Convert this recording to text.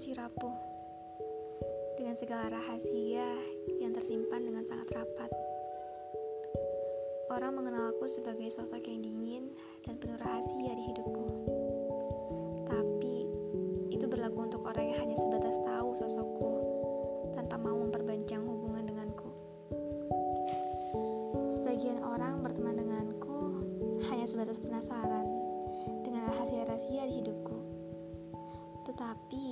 si rapuh dengan segala rahasia yang tersimpan dengan sangat rapat. Orang mengenalku sebagai sosok yang dingin dan penuh rahasia di hidupku. Tapi itu berlaku untuk orang yang hanya sebatas tahu sosokku tanpa mau memperpanjang hubungan denganku. Sebagian orang berteman denganku hanya sebatas penasaran dengan rahasia-rahasia di hidupku. Tetapi